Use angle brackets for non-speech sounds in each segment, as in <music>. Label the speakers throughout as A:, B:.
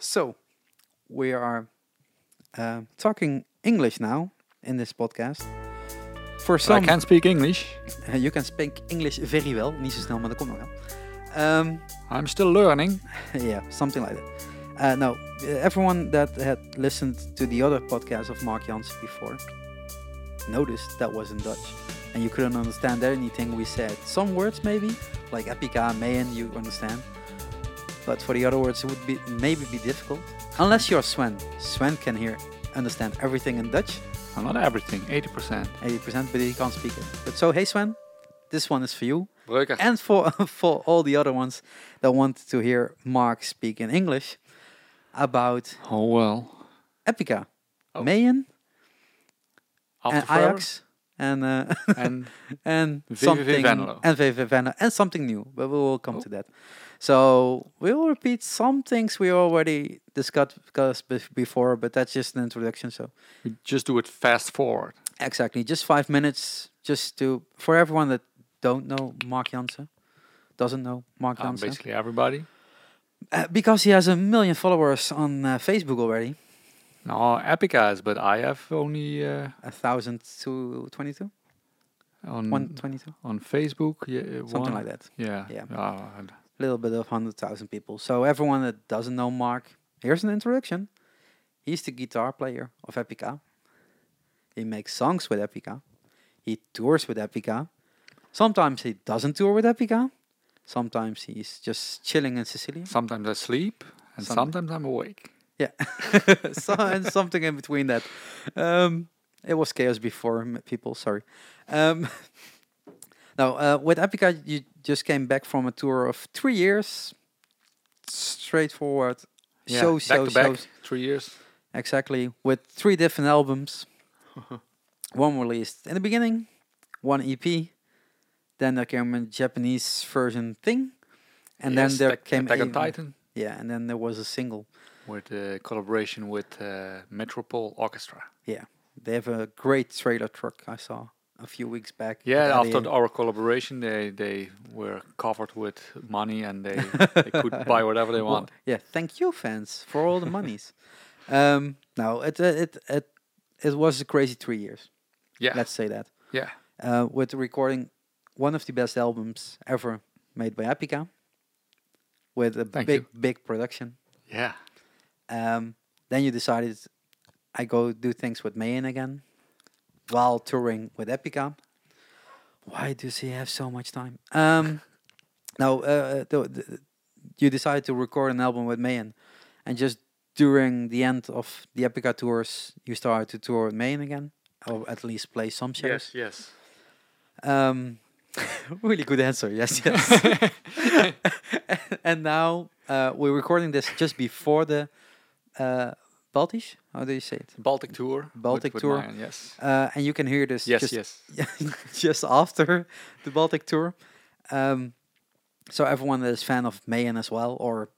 A: So, we are uh, talking English now in this podcast. For
B: So I
A: some,
B: can speak English.
A: uh, <laughs> you can speak English very well. Niet zo snel, maar dat komt nog wel. Um,
B: I'm still learning. <laughs>
A: yeah, something like that. Uh, no, uh, everyone that had listened to the other podcast of Mark Jansen before noticed that was in Dutch. And you couldn't understand anything we said. Some words maybe, like epica, mayan, you understand. But for the other words, it would be maybe be difficult. Unless you're Sven. Sven can hear, understand everything in Dutch,
B: Well, not everything, 80%.
A: 80%, but he can't speak it. But so, hey Sven, this one is for you.
B: Breuker.
A: and for <laughs> for all the other ones that want to hear Mark speak in English about
B: Oh well.
A: Epica,
B: Oh.
A: Mayan,
B: After
A: and
B: forever.
A: Ajax, and uh,
B: and <laughs>
A: and
B: VVV
A: something
B: Venlo.
A: and VVV Venlo, and something new. But we will come
B: Oh.
A: to that. So we will repeat some things we already discussed discussed before, but that's just an introduction. So
B: we just do it fast forward.
A: exactly, just five minutes, just to for everyone that don't know Mark Jansen, doesn't know Mark
B: Um,
A: Jansen.
B: basically everybody.
A: Uh, because he has a million followers on uh, Facebook already,
B: No, Epica has, but I have only uh,
A: a thousand to twenty-two,
B: on
A: one twenty-two,
B: on Facebook. Yeah, uh,
A: something
B: one-
A: like that.
B: Yeah.
A: Yeah.
B: And
A: A little bit of hundred thousand people. So everyone that doesn't know Mark, here's an introduction. He's the guitar player of Epica. He makes songs with Epica. He tours with Epica. Sometimes he doesn't tour with Epica. Sometimes he's just chilling in Sicily.
B: sometimes I sleep, and
A: Some-
B: sometimes I'm awake.
A: Yeah, <laughs> so, and something in between that. Um, it was chaos before people. Sorry. Um, <laughs> now uh, with Epica, you just came back from a tour of three years. Straightforward.
B: Yeah,
A: show,
B: back
A: show,
B: to back,
A: shows.
B: three years.
A: Exactly. With three different albums. <laughs> one released in the beginning, one EP. Then there came a Japanese version thing, and
B: Yes,
A: then there came
B: Attack on
A: a-
B: Titan
A: Yeah, and then there was a single.
B: with uh, collaboration with uh, Metropole Orchestra.
A: Yeah, they have a great trailer truck I saw a few weeks back.
B: Yeah, after our collaboration, they they were covered with money and they, they could <laughs> buy whatever they
A: Well,
B: want.
A: yeah, thank you, fans, for all the monies. <laughs> um, no, it, uh, it it it was a crazy three years.
B: Yeah,
A: Let's say that.
B: yeah,
A: Uh, with recording one of the best albums ever made by Epica, with a
B: Thank
A: big
B: you.
A: big production.
B: yeah.
A: Um, then you decided I go do things with Mayan again, while touring with Epica. Why does he have so much time? Um, <laughs> no, uh, the, the, you decided to record an album with Mayan, and just during the end of the Epica tours, you started to tour with Mayan again, or at least play some shows.
B: yes.
A: Um, <laughs> really good answer. Yes, yes. <laughs> and now uh, we're recording this just before the uh, Baltisch. How do you say it?
B: Baltic tour.
A: Baltic
B: with
A: tour.
B: Mayan, yes.
A: Uh, and you can hear this
B: Yes,
A: just,
B: yes. <laughs>
A: just after the Baltic tour. Um, so everyone that is fan of Mayan as well, or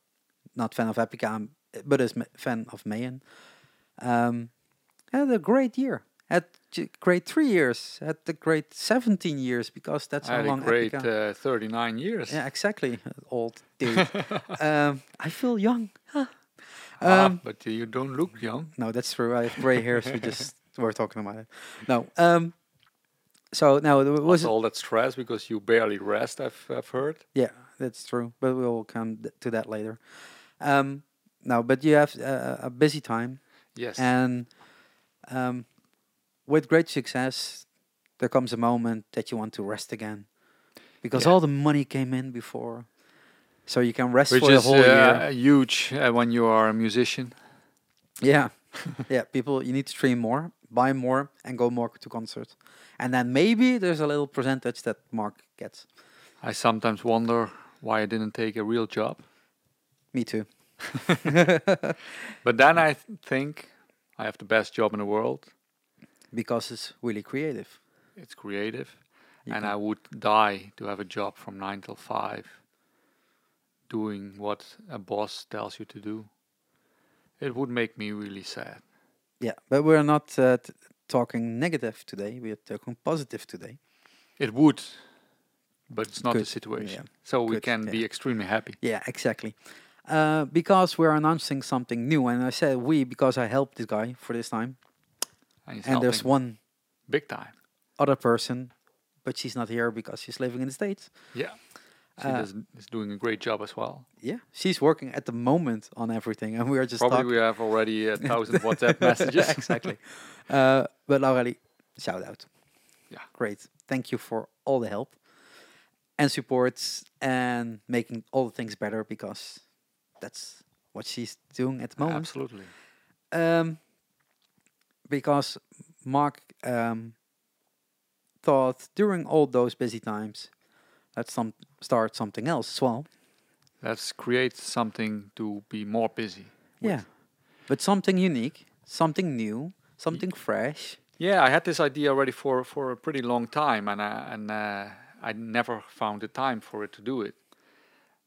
A: not fan of Epica, um, but is fan of Mayan, um, had a great year. Had great three years. Had the great seventeen years because that's
B: I
A: how
B: had a
A: long
B: great uh, 39 years.
A: Yeah, exactly. Old dude. <laughs> um, I feel young. Huh.
B: Ah,
A: Um,
B: but you don't look young.
A: no, that's true. I have gray hairs. we just <laughs> were talking about it. No. Um. So now was
B: all that stress because you barely rest. I've I've heard.
A: yeah, that's true. But we will come th- to that later. Um. No, but you have uh, a busy time,
B: Yes.
A: and um, with great success, there comes a moment that you want to rest again, because
B: Yeah.
A: all the money came in before, so you can rest
B: Which
A: for the
B: is
A: whole year.
B: uh, huge uh, when you are a musician.
A: Yeah, <laughs> yeah. People, you need to train more, buy more, and go more to concerts, and then maybe there's a little percentage that Mark gets.
B: I sometimes wonder why I didn't take a real job.
A: Me too. <laughs>
B: But then I th- think I have the best job in the world.
A: because it's really creative.
B: It's creative,
A: You
B: and
A: can-
B: I would die to have a job from nine till five, doing what a boss tells you to do. It would make me really sad.
A: yeah, but we're not uh, t- talking negative today. We're talking positive today.
B: It would, but it's not
A: Good,
B: the situation.
A: yeah,
B: So we can
A: yeah.
B: be extremely happy.
A: Yeah, exactly. Uh, because we're announcing something new, and I said we because I helped this guy for this time.
B: And,
A: and there's one
B: big time.
A: other person, but she's not here because she's living in the states.
B: Yeah. She
A: Uh,
B: does, is doing a great job as well.
A: Yeah, she's working at the moment on everything, and we are just
B: Probably
A: talking.
B: we have already a <laughs> thousand WhatsApp messages. <laughs>
A: exactly. Uh, but Laurelie, shout out.
B: Yeah.
A: Great. Thank you for all the help and support and making all the things better because that's what she's doing at the moment.
B: Absolutely.
A: Um, because Mark um, thought during all those busy times, let's some start something else as well.
B: Let's create something to be more busy. with.
A: Yeah, but something unique, something new, something fresh.
B: Yeah, I had this idea already for, for a pretty long time, and uh, and uh, I never found the time for it to do it.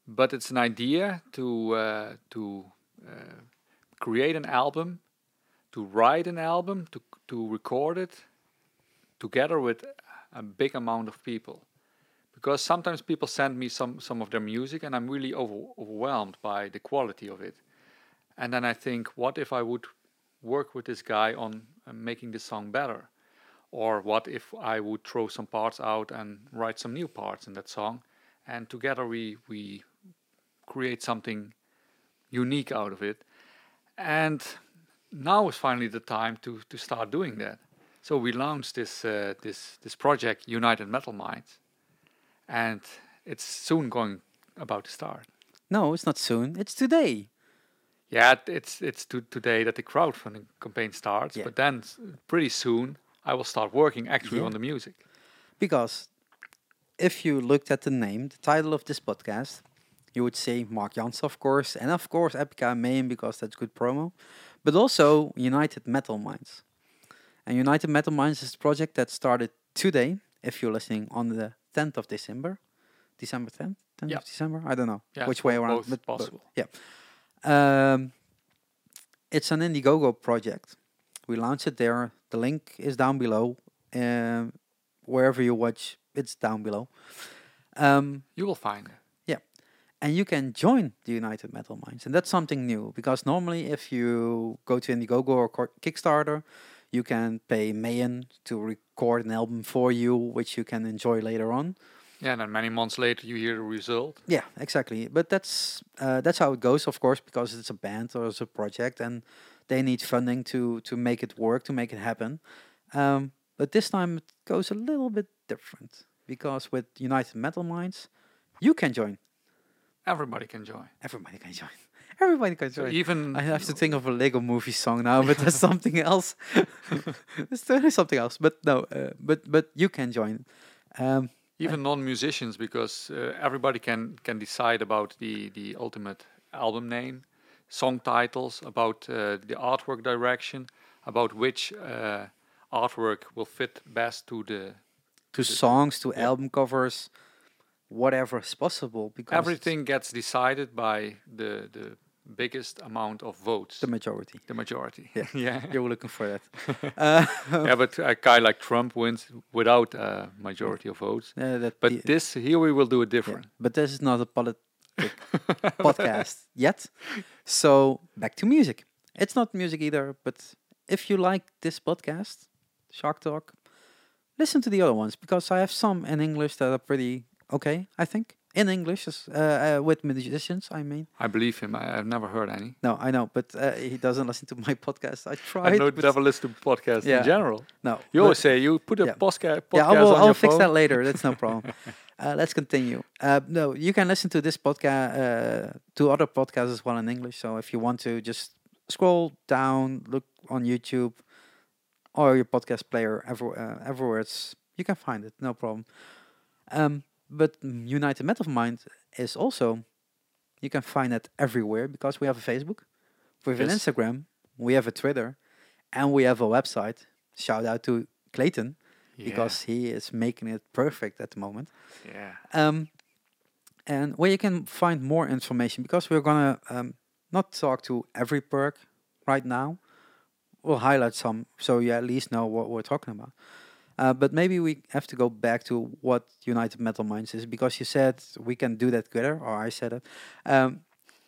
B: But it's an idea to uh, to uh, create an album, to write an album, to to record it together with a big amount of people. Because sometimes people send me some some of their music, and I'm really over, overwhelmed by the quality of it. And then I think, what if I would work with this guy on uh, making the song better? Or what if I would throw some parts out and write some new parts in that song, and together we we create something unique out of it. And now is finally the time to to start doing that. So we launched this uh, this this project, United Metal Minds, and it's soon going about to start.
A: No, it's not soon. It's today.
B: Yeah, it's it's to today that the crowdfunding campaign starts,
A: Yeah.
B: but then pretty soon I will start working actually
A: Yeah.
B: on the music.
A: Because if you looked at the name, the title of this podcast, you would say Mark Jansen, of course, and of course Epica Main because that's good promo, but also United Metal Minds. And United Metal Minds is a project that started today, if you're listening on the 10th of December. December 10th? 10th
B: Yeah.
A: of December? I don't know
B: Yeah,
A: which way around.
B: both
A: but- but-
B: possible.
A: yeah. Um, it's an Indiegogo project. We launched it there. The link is down below. Um, wherever you watch, it's down below. Um,
B: You will find it.
A: and you can join the United Metal Minds, and that's something new because normally, if you go to Indiegogo or Kickstarter, you can pay Mayan to record an album for you, which you can enjoy later on.
B: Yeah, and then many months later you hear the result.
A: Yeah, exactly. But that's uh, that's how it goes, of course, because it's a band or it's a project, and they need funding to to make it work, to make it happen. Um, but this time it goes a little bit different because with United Metal Minds, you can join.
B: Everybody can join.
A: Everybody can join. Everybody can
B: So
A: join.
B: even
A: I have to think of a Lego movie song now, but that's <laughs> something else. <laughs> it's totally something else. But no, uh, but but you can join. Um,
B: even non-musicians because uh, everybody can can decide about the the ultimate album name song titles about uh, the artwork direction about which uh, artwork will fit best to the
A: to songs, to
B: yeah.
A: album covers, whatever is possible. Because
B: everything gets decided by the the biggest amount of votes
A: the majority.
B: the majority
A: Yeah. <laughs>
B: yeah
A: You were looking for that. <laughs> uh,
B: yeah but a guy like trump wins without a majority of votes
A: Yeah, that
B: but this here we will do it
A: yeah,
B: different
A: but this is not a politic <laughs> podcast yet. So back to music. It's not music either, but if you like this podcast, Shark Talk, listen to the other ones because I have some in English that are pretty okay. I think in English uh, uh, with musicians. I mean,
B: i believe him I, i've never heard any
A: no, I know, but uh, he doesn't listen to my <laughs> podcast. I
B: I
A: tried.
B: don't
A: but
B: never listen to podcasts
A: Yeah.
B: in general.
A: no,
B: You always say you put a
A: yeah.
B: podcast
A: yeah, I will. I'll fix
B: phone.
A: that later. That's no <laughs> problem. uh, let's continue. Uh, no, you can listen to this podcast, uh, to other podcasts as well in English. So if you want to, just scroll down, look on YouTube or your podcast player, ever, uh, everywhere. It's you can find it, no problem. Um, but United Metal Mind is also you can find it everywhere because we have a Facebook, we have an Instagram, we have a Twitter, and we have a website. Shout out to Clayton
B: Yeah,
A: because he is making it perfect at the moment.
B: yeah,
A: Um, and where you can find more information because we're gonna um, not talk to every perk right now. We'll highlight some so you at least know what we're talking about. Uh, but maybe we have to go back to what United Metal Minds is because you said we can do that together, or I said it. Um,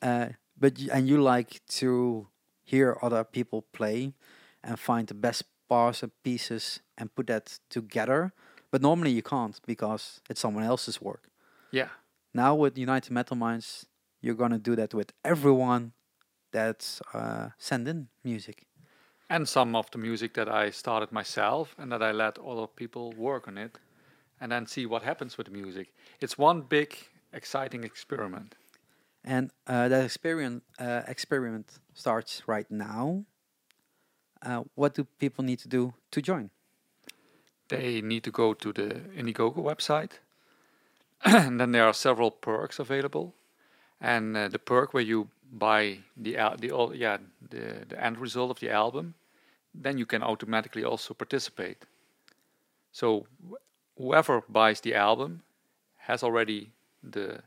A: uh, but and you like to hear other people play and find the best parts and pieces and put that together. But normally you can't because it's someone else's work.
B: Yeah.
A: Now with United Metal Minds, you're gonna do that with everyone that's uh, send in music.
B: And some of the music that I started myself and that I let other people work on it and then see what happens with the music. It's one big exciting experiment.
A: And uh, that experiment uh, experiment starts right now. Uh, what do people need to do to join?
B: They need to go to the Indiegogo website <clears throat> and then there are several perks available. And uh, the perk where you buy the the yeah the, the end result of the album, then you can automatically also participate. So wh- whoever buys the album has already the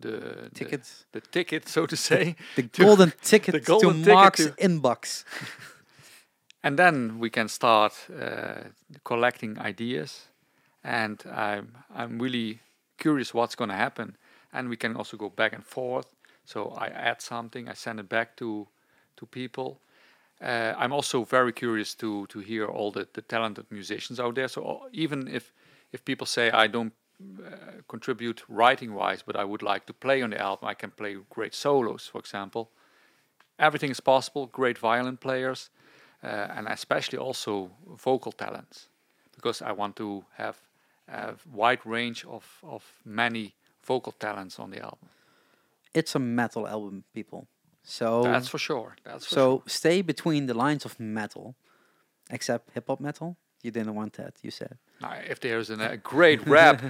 B: the the-
A: Tickets,
B: the, ticket, so to say,
A: the
B: to-
A: golden ticket <laughs>
B: the golden
A: to
B: ticket
A: Mark's
B: to-
A: inbox. <laughs> <laughs>
B: and then we can start uh, collecting ideas. And I'm I'm really curious what's going to happen. And we can also go back and forth. So I add something, I send it back to to people. Uh, I'm also very curious to to hear all the, the talented musicians out there. So uh, even if if people say I don't uh, contribute writing wise, but I would like to play on the album, I can play great solos, for example. Everything is possible. Great violin players, uh, and especially also vocal talents, because I want to have a wide range of of many vocal talents on the album.
A: It's a metal album, people. So
B: That's for sure. That's for
A: so
B: sure.
A: stay between the lines of metal, except hip hop metal. You didn't want that, you said.
B: Now, if there's an, a great <laughs> rap,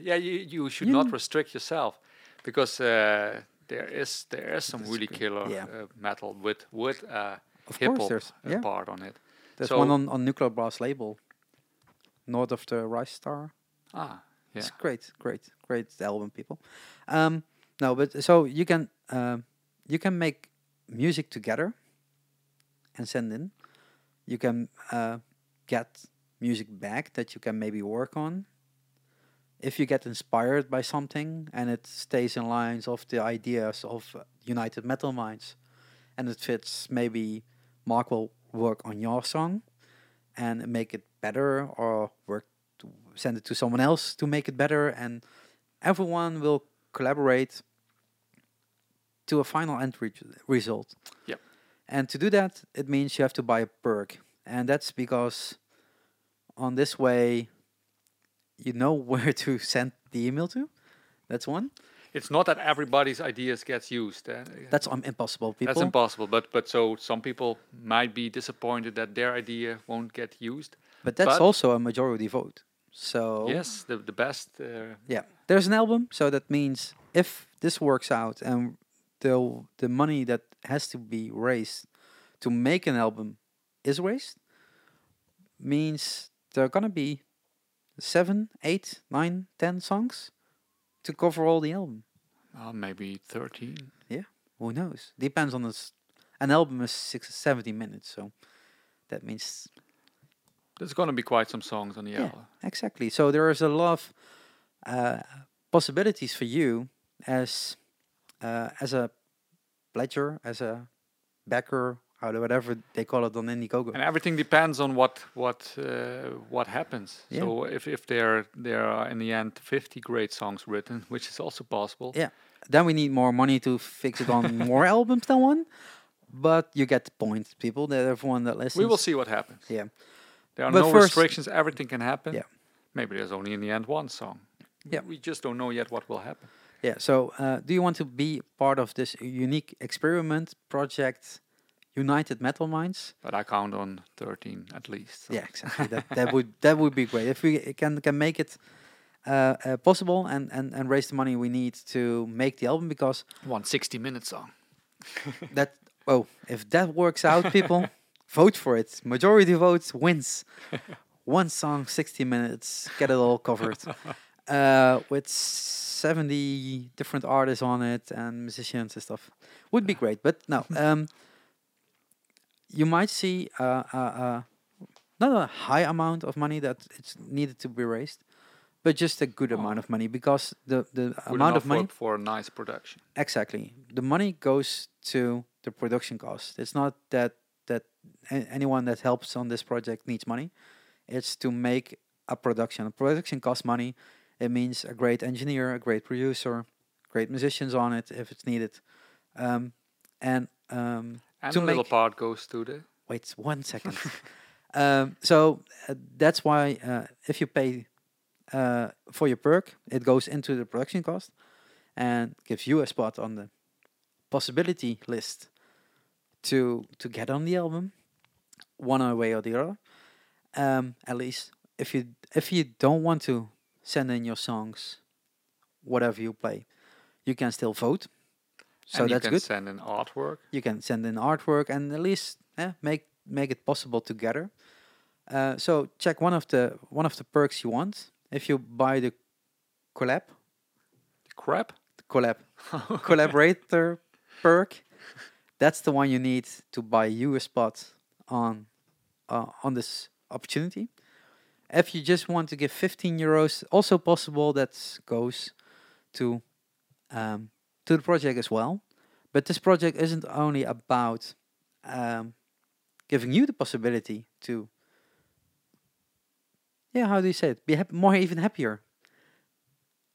B: yeah, you, you should
A: You-
B: not restrict yourself, because uh, there is there is some
A: That's
B: really
A: great.
B: killer
A: Yeah.
B: uh, metal with with uh, hip hop uh,
A: yeah.
B: part on it.
A: There's
B: So-
A: one on, on Nuclear Blast label, North of the Rice Star.
B: Ah, yeah.
A: It's great, great, great album, people. Um, no, but so you can um, you can make music together and send in. You can uh, get music back that you can maybe work on. If you get inspired by something and it stays in lines of the ideas of United Metal Minds, and it fits, maybe Mark will work on your song and make it better, or work send it to someone else to make it better, and everyone will collaborate to a final end re- result.
B: Yep.
A: And to do that, it means you have to buy a perk, and that's because on this way, you know <laughs> where to send the email to. That's one.
B: It's not that everybody's ideas gets used. Uh,
A: That's um, impossible, people.
B: That's impossible. But but so some people might be disappointed that their idea won't get used.
A: but that's
B: but-
A: also a majority vote. So
B: Yes, the the best. Uh,
A: yeah, there's an album, so that means if this works out and the the money that has to be raised to make an album is raised, means there are gonna be seven, eight, nine, ten songs to cover all the album.
B: uh, maybe thirteen.
A: Yeah, Who knows? Depends on this. An album is six, 70 minutes, so that means
B: There's going to be quite some songs on the
A: Yeah.
B: album.
A: Exactly. So there is a lot of uh, possibilities for you as uh, as a pledger, as a backer, or whatever they call it on Indiegogo.
B: And everything depends on what what uh, what happens.
A: Yeah.
B: So if if there there are in the end 50 great songs written, which is also possible.
A: Yeah. Then we need more money to fix it on <laughs> more albums than one. But you get the point, people. That everyone that listens.
B: We will see what happens.
A: Yeah.
B: There are
A: But
B: no
A: first-
B: restrictions. Everything can happen.
A: Yeah.
B: Maybe there's only in the end one song.
A: Yeah.
B: We just don't know yet what will happen.
A: Yeah. So, uh, do you want to be part of this unique experiment project, United Metal Minds?
B: But I count on 13 at least. so.
A: Yeah, exactly. that that <laughs> would that would be great if we can can make it uh, uh, possible and, and and raise the money we need to make the album because
B: One 60 minute song. <laughs>
A: that oh if that works out, people <laughs> vote for it. Majority votes wins. One song, sixty minutes, get it all covered. Uh, with seventy different artists on it and musicians and stuff, would be great. But no, <laughs> um, you might see uh, uh, uh, not a high amount of money that it's needed to be raised, but just a good
B: Oh.
A: amount of money because the the
B: Good
A: amount of money
B: for, for a nice production.
A: exactly the money goes to the production cost. It's not that that anyone that helps on this project needs money. It's to make a production. A production costs money. It means a great engineer, a great producer, great musicians on it if it's needed, um, and um,
B: And
A: To
B: a little part goes to the
A: wait one second. <laughs> um, so uh, that's why uh, if you pay uh, for your perk, it goes into the production cost and gives you a spot on the possibility list to to get on the album, one way or the other. Um, at least if you if you don't want to send in your songs, whatever you play, you can still vote. So
B: and you
A: that's
B: can
A: good
B: send in artwork.
A: you can send in artwork and at least eh, make make it possible together. Uh, so check one of the one of the perks you want. If you buy the collab The
B: Crap.
A: The collab <laughs> collaborator perk, that's the one you need to buy you a spot on uh, on this opportunity. If you just want to give 15 euros, also possible that goes to um, to the project as well. But this project isn't only about um, giving you the possibility to, yeah, how do you say it? Be hap- more even happier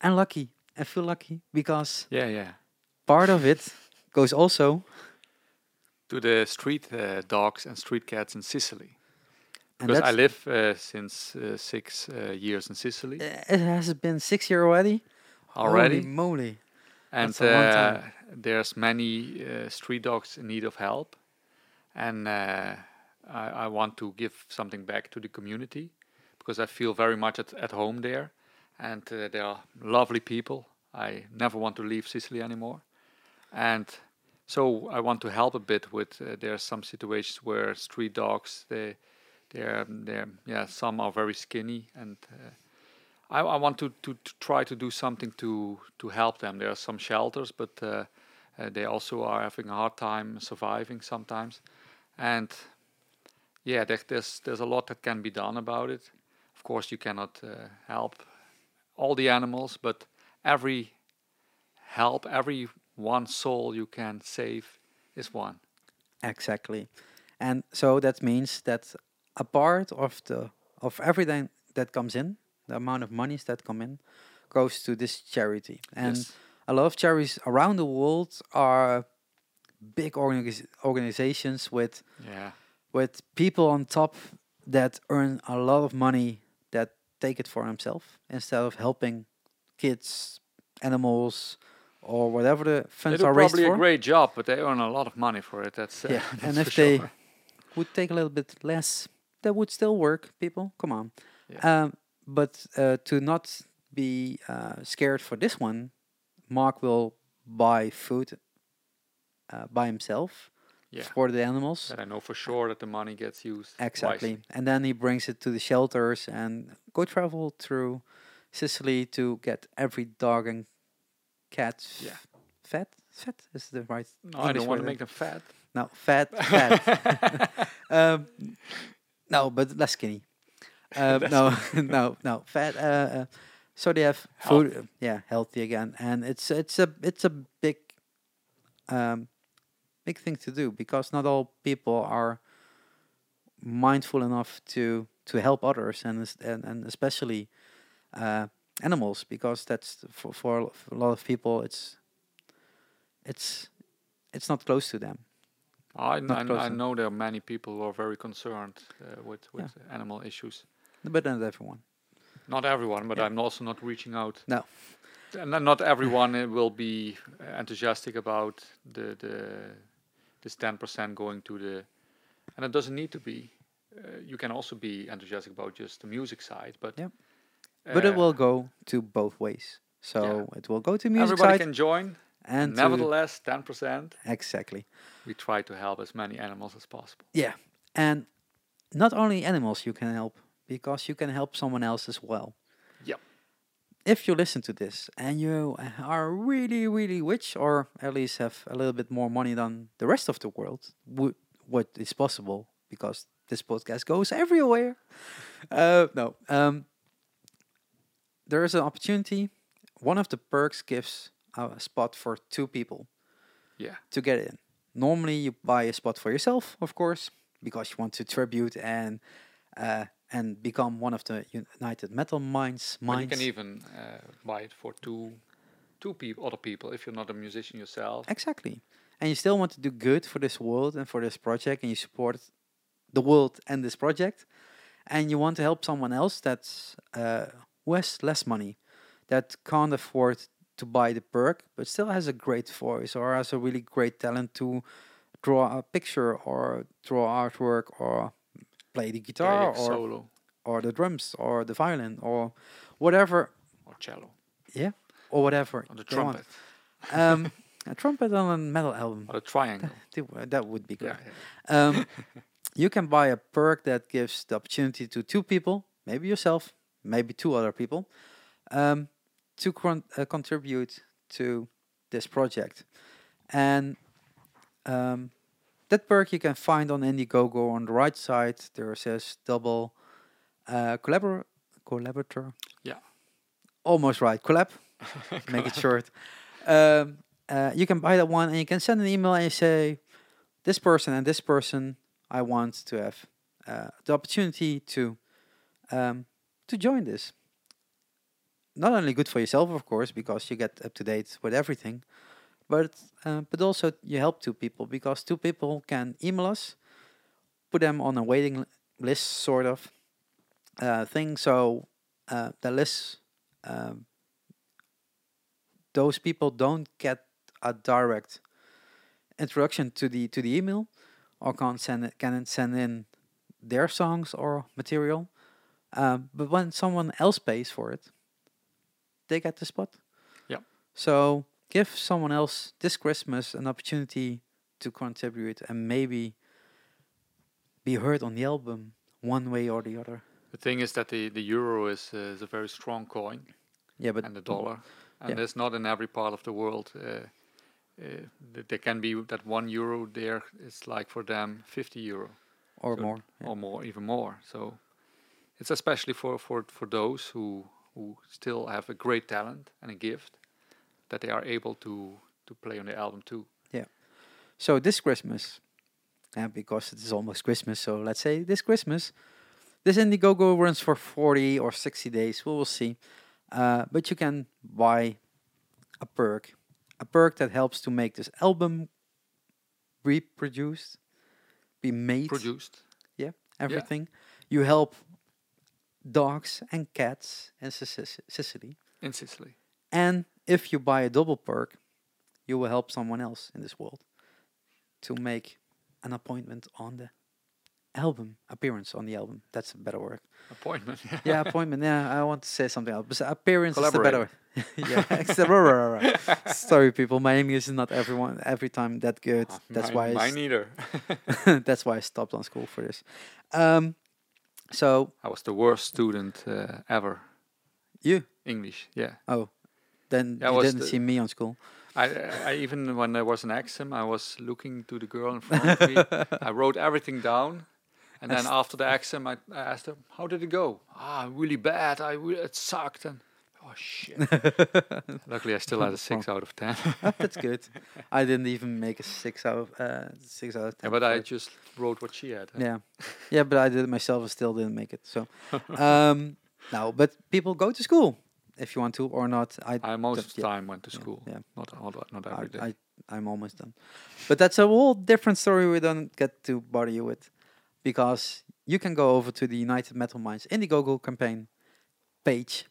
A: and lucky. I feel lucky because
B: Yeah, yeah.
A: part of it goes also,
B: To the street uh, dogs and street cats in Sicily.
A: And
B: Because I live uh, since uh, six uh, years in Sicily
A: uh, it has been six years already.
B: already,
A: Holy moly!
B: and
A: that's a long time.
B: uh, there's many uh, street dogs in need of help, and uh, I, I want to give something back to the community because I feel very much at, at home there, and uh, they are lovely people. I never want to leave Sicily anymore, and so I want to help a bit with. Uh, there are some situations where street dogs they they're they're yeah some are very skinny and. Uh, I, I want to, to, to try to do something to to help them. There are some shelters, but uh, uh, they also are having a hard time surviving sometimes, and yeah, there, there's there's a lot that can be done about it. Of course, you cannot uh, help all the animals, but every help, every one soul you can save is one.
A: Exactly, and so that means that a part of the of everything that comes in, the amount of monies that come in, goes to this charity. And
B: yes.
A: a lot of charities around the world are big organiz- organizations with
B: Yeah.
A: with people on top that earn a lot of money that take it for themselves instead of helping kids, animals, or whatever the funds are raised for.
B: probably a great job, but they earn a lot of money for it. That's uh,
A: Yeah, <laughs>
B: that's
A: and if they would take a little bit less, that would still work. People, come on.
B: Yeah.
A: Um, but uh, to not be uh, scared for this one, Mark will buy food uh, by himself
B: yeah.
A: for the animals.
B: That I know for sure that the money gets used
A: Exactly.
B: wisely.
A: And then he brings it to the shelters and go travel through Sicily to get every dog and cat
B: Yeah.
A: fed. Fed is the right.
B: No, I don't want to make them fat.
A: No, fat, fat. <laughs> <laughs> um, no, but less skinny. <laughs> Uh, no, <laughs> no, no, fat. Uh, uh, so they have food. yeah, healthy again, and it's it's a it's a big, um, big thing to do because not all people are mindful enough to to help others and and, and especially uh, animals because that's for for a lot of people it's it's it's not close to them.
B: I,
A: Not
B: I,
A: close
B: I
A: enough.
B: know there are many people who are very concerned uh, with with animal issues.
A: But not everyone.
B: Not everyone, but
A: Yeah.
B: I'm also not reaching out.
A: No.
B: And not everyone uh, will be uh, enthusiastic about the the this ten percent going to the, and it doesn't need to be. Uh, you can also be enthusiastic about just the music side, but
A: Yep. But it
B: uh,
A: will go to both ways. So
B: Yeah.
A: it will go to music
B: Everybody
A: side
B: can join.
A: And
B: Nevertheless, ten percent.
A: exactly.
B: We try to help as many animals as possible.
A: Yeah. And not only animals you can help because you can help someone else as well.
B: Yep.
A: If you listen to this and you are really really rich or at least have a little bit more money than the rest of the world, wh- what is possible because this podcast goes everywhere. <laughs> Uh, no. Um, there is an opportunity. One of the perks gives a spot for two people
B: Yeah.
A: to get in. Normally, you buy a spot for yourself, of course, because you want to tribute and uh, and become one of the United Metal Minds.
B: But you can even uh, buy it for two, two people, other people, if you're not a musician yourself.
A: Exactly. And you still want to do good for this world and for this project, and you support the world and this project, and you want to help someone else that's uh, who has less money, that can't afford to buy the perk, but still has a great voice or has a really great talent to draw a picture or draw artwork or play the guitar
B: a
A: or
B: solo
A: or the drums or the violin or whatever
B: or cello Yeah,
A: or whatever
B: or the trumpet
A: Um, <laughs> a trumpet on a metal album.
B: or the triangle. <laughs>
A: That- That would be good.
B: yeah, yeah.
A: um, <laughs> you can buy a perk that gives the opportunity to two people, maybe yourself, maybe two other people, um, to con- uh, contribute to this project. And um, that perk you can find on Indiegogo on the right side. There says double uh, collabor- collaborator.
B: Yeah.
A: Almost right. Collab. <laughs> Make it short. Um, uh, you can buy that one and you can send an email and you say, this person and this person, I want to have uh, the opportunity to um, to join this. Not only good for yourself, of course, because you get up to date with everything, but uh, but also you help two people because two people can email us, put them on a waiting list, sort of uh, thing. So uh, the list, um, those people don't get a direct introduction to the to the email, or can't send it, can send in their songs or material. Um, but when someone else pays for it, they get the spot.
B: Yeah.
A: So give someone else this Christmas an opportunity to contribute and maybe be heard on the album one way or the other.
B: The thing is that the, the euro is, uh, is a very strong coin,
A: Yeah, but
B: and the dollar, and
A: yeah.
B: it's not in every part of the world. Uh, uh, th- there can be that one euro there is like for them 50 euro
A: or
B: so-
A: more. yeah.
B: or more, even more. So it's especially for, for, for those who who still have a great talent and a gift that they are able to to play on the album too. Yeah.
A: So this Christmas, and because it is almost Christmas, so let's say this Christmas, this Indiegogo runs for 40 or 60 days. We will see. Uh, but you can buy a perk, a perk that helps to make this album reproduced, be made,
B: Produced.
A: Yeah, everything. You help dogs and cats in Sici- Sicily.
B: in Sicily.
A: And if you buy a double perk, you will help someone else in this world to make an appointment on the album, appearance on the album. That's a better word.
B: Appointment.
A: Yeah, appointment. Yeah, I want to say something else. But appearance is the better word. <laughs> yeah, sorry, people. My English is not everyone every time that good.
B: Ah,
A: That's
B: mine,
A: why I
B: mine neither. <laughs>
A: that's why I stopped on school for this. Um, so
B: I was the worst student uh, ever.
A: you
B: English. Yeah.
A: Oh,
B: then I
A: you didn't see me on school.
B: I, I even when there was an exam, I was looking to the girl in front of me. <laughs> I wrote everything down, and then after the exam, I, I asked her, "How did it go?" Ah, really bad. I re- it sucked. And oh shit. <laughs> Luckily, I still had a six out of ten. <laughs>
A: That's good. I didn't even make a six out of uh, six out of
B: yeah,
A: ten.
B: but I just wrote what she had. huh?
A: yeah, <laughs> yeah, but I did it myself and still didn't make it. So, um, no, but people go to school if you want to or not. I
B: I most the
A: yeah,
B: time went to school.
A: yeah.
B: Not all, not
A: I,
B: every day.
A: I I'm almost done. But that's a whole different story. We don't get to bother you with because you can go over to the United Metal Minds Indiegogo campaign page.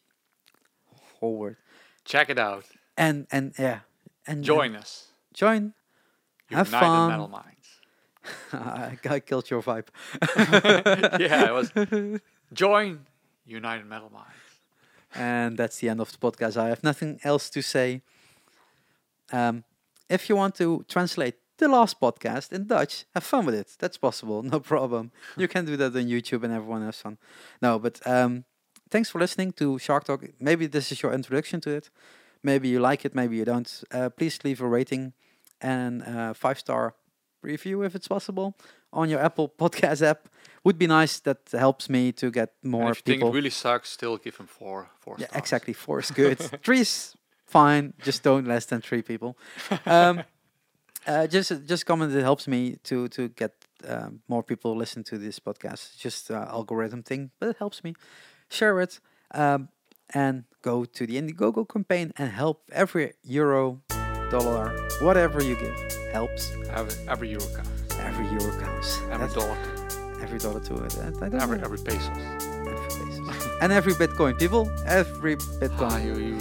A: Whole word
B: Check it out.
A: and and yeah and
B: Join us.
A: join. Have fun.
B: Metal Minds. <laughs>
A: I, I killed your vibe. <laughs>
B: yeah, it was. <laughs> Join United Metal Minds.
A: And that's the end of the podcast. I have nothing else to say. Um, if you want to translate the last podcast in Dutch, have fun with it. That's possible, no problem. You can do that on YouTube and everyone has fun. No, but um, thanks for listening to Shark Talk. Maybe this is your introduction to it. Maybe you like it, maybe you don't. Uh, please leave a rating and uh, five star review if it's possible on your Apple <laughs> Podcast app. Would be nice. That helps me to get
B: And
A: more
B: if you think
A: people.
B: really sucks, still give him four four
A: yeah,
B: stars.
A: exactly. Four is good. <laughs> Three's fine. Just don't less than three people. Um, <laughs> uh, just just comment. It helps me to to get um, more people listen to this podcast. Just uh, algorithm thing, but it helps me. Share it um, and go to the Indiegogo campaign and help every euro, dollar, whatever you give helps.
B: Every, every euro counts.
A: Every euro counts.
B: Every
A: That's-
B: dollar.
A: Every dollar to it.
B: Every
A: know.
B: every pesos.
A: Every basis. and every Bitcoin, people. Every
B: Ah,
A: Bitcoin.
B: you you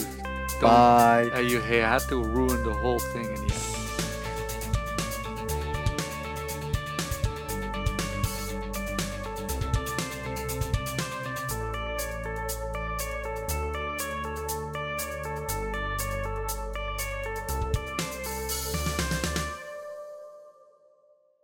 B: don't,
A: Bye.
B: uh, you had to ruin the whole thing in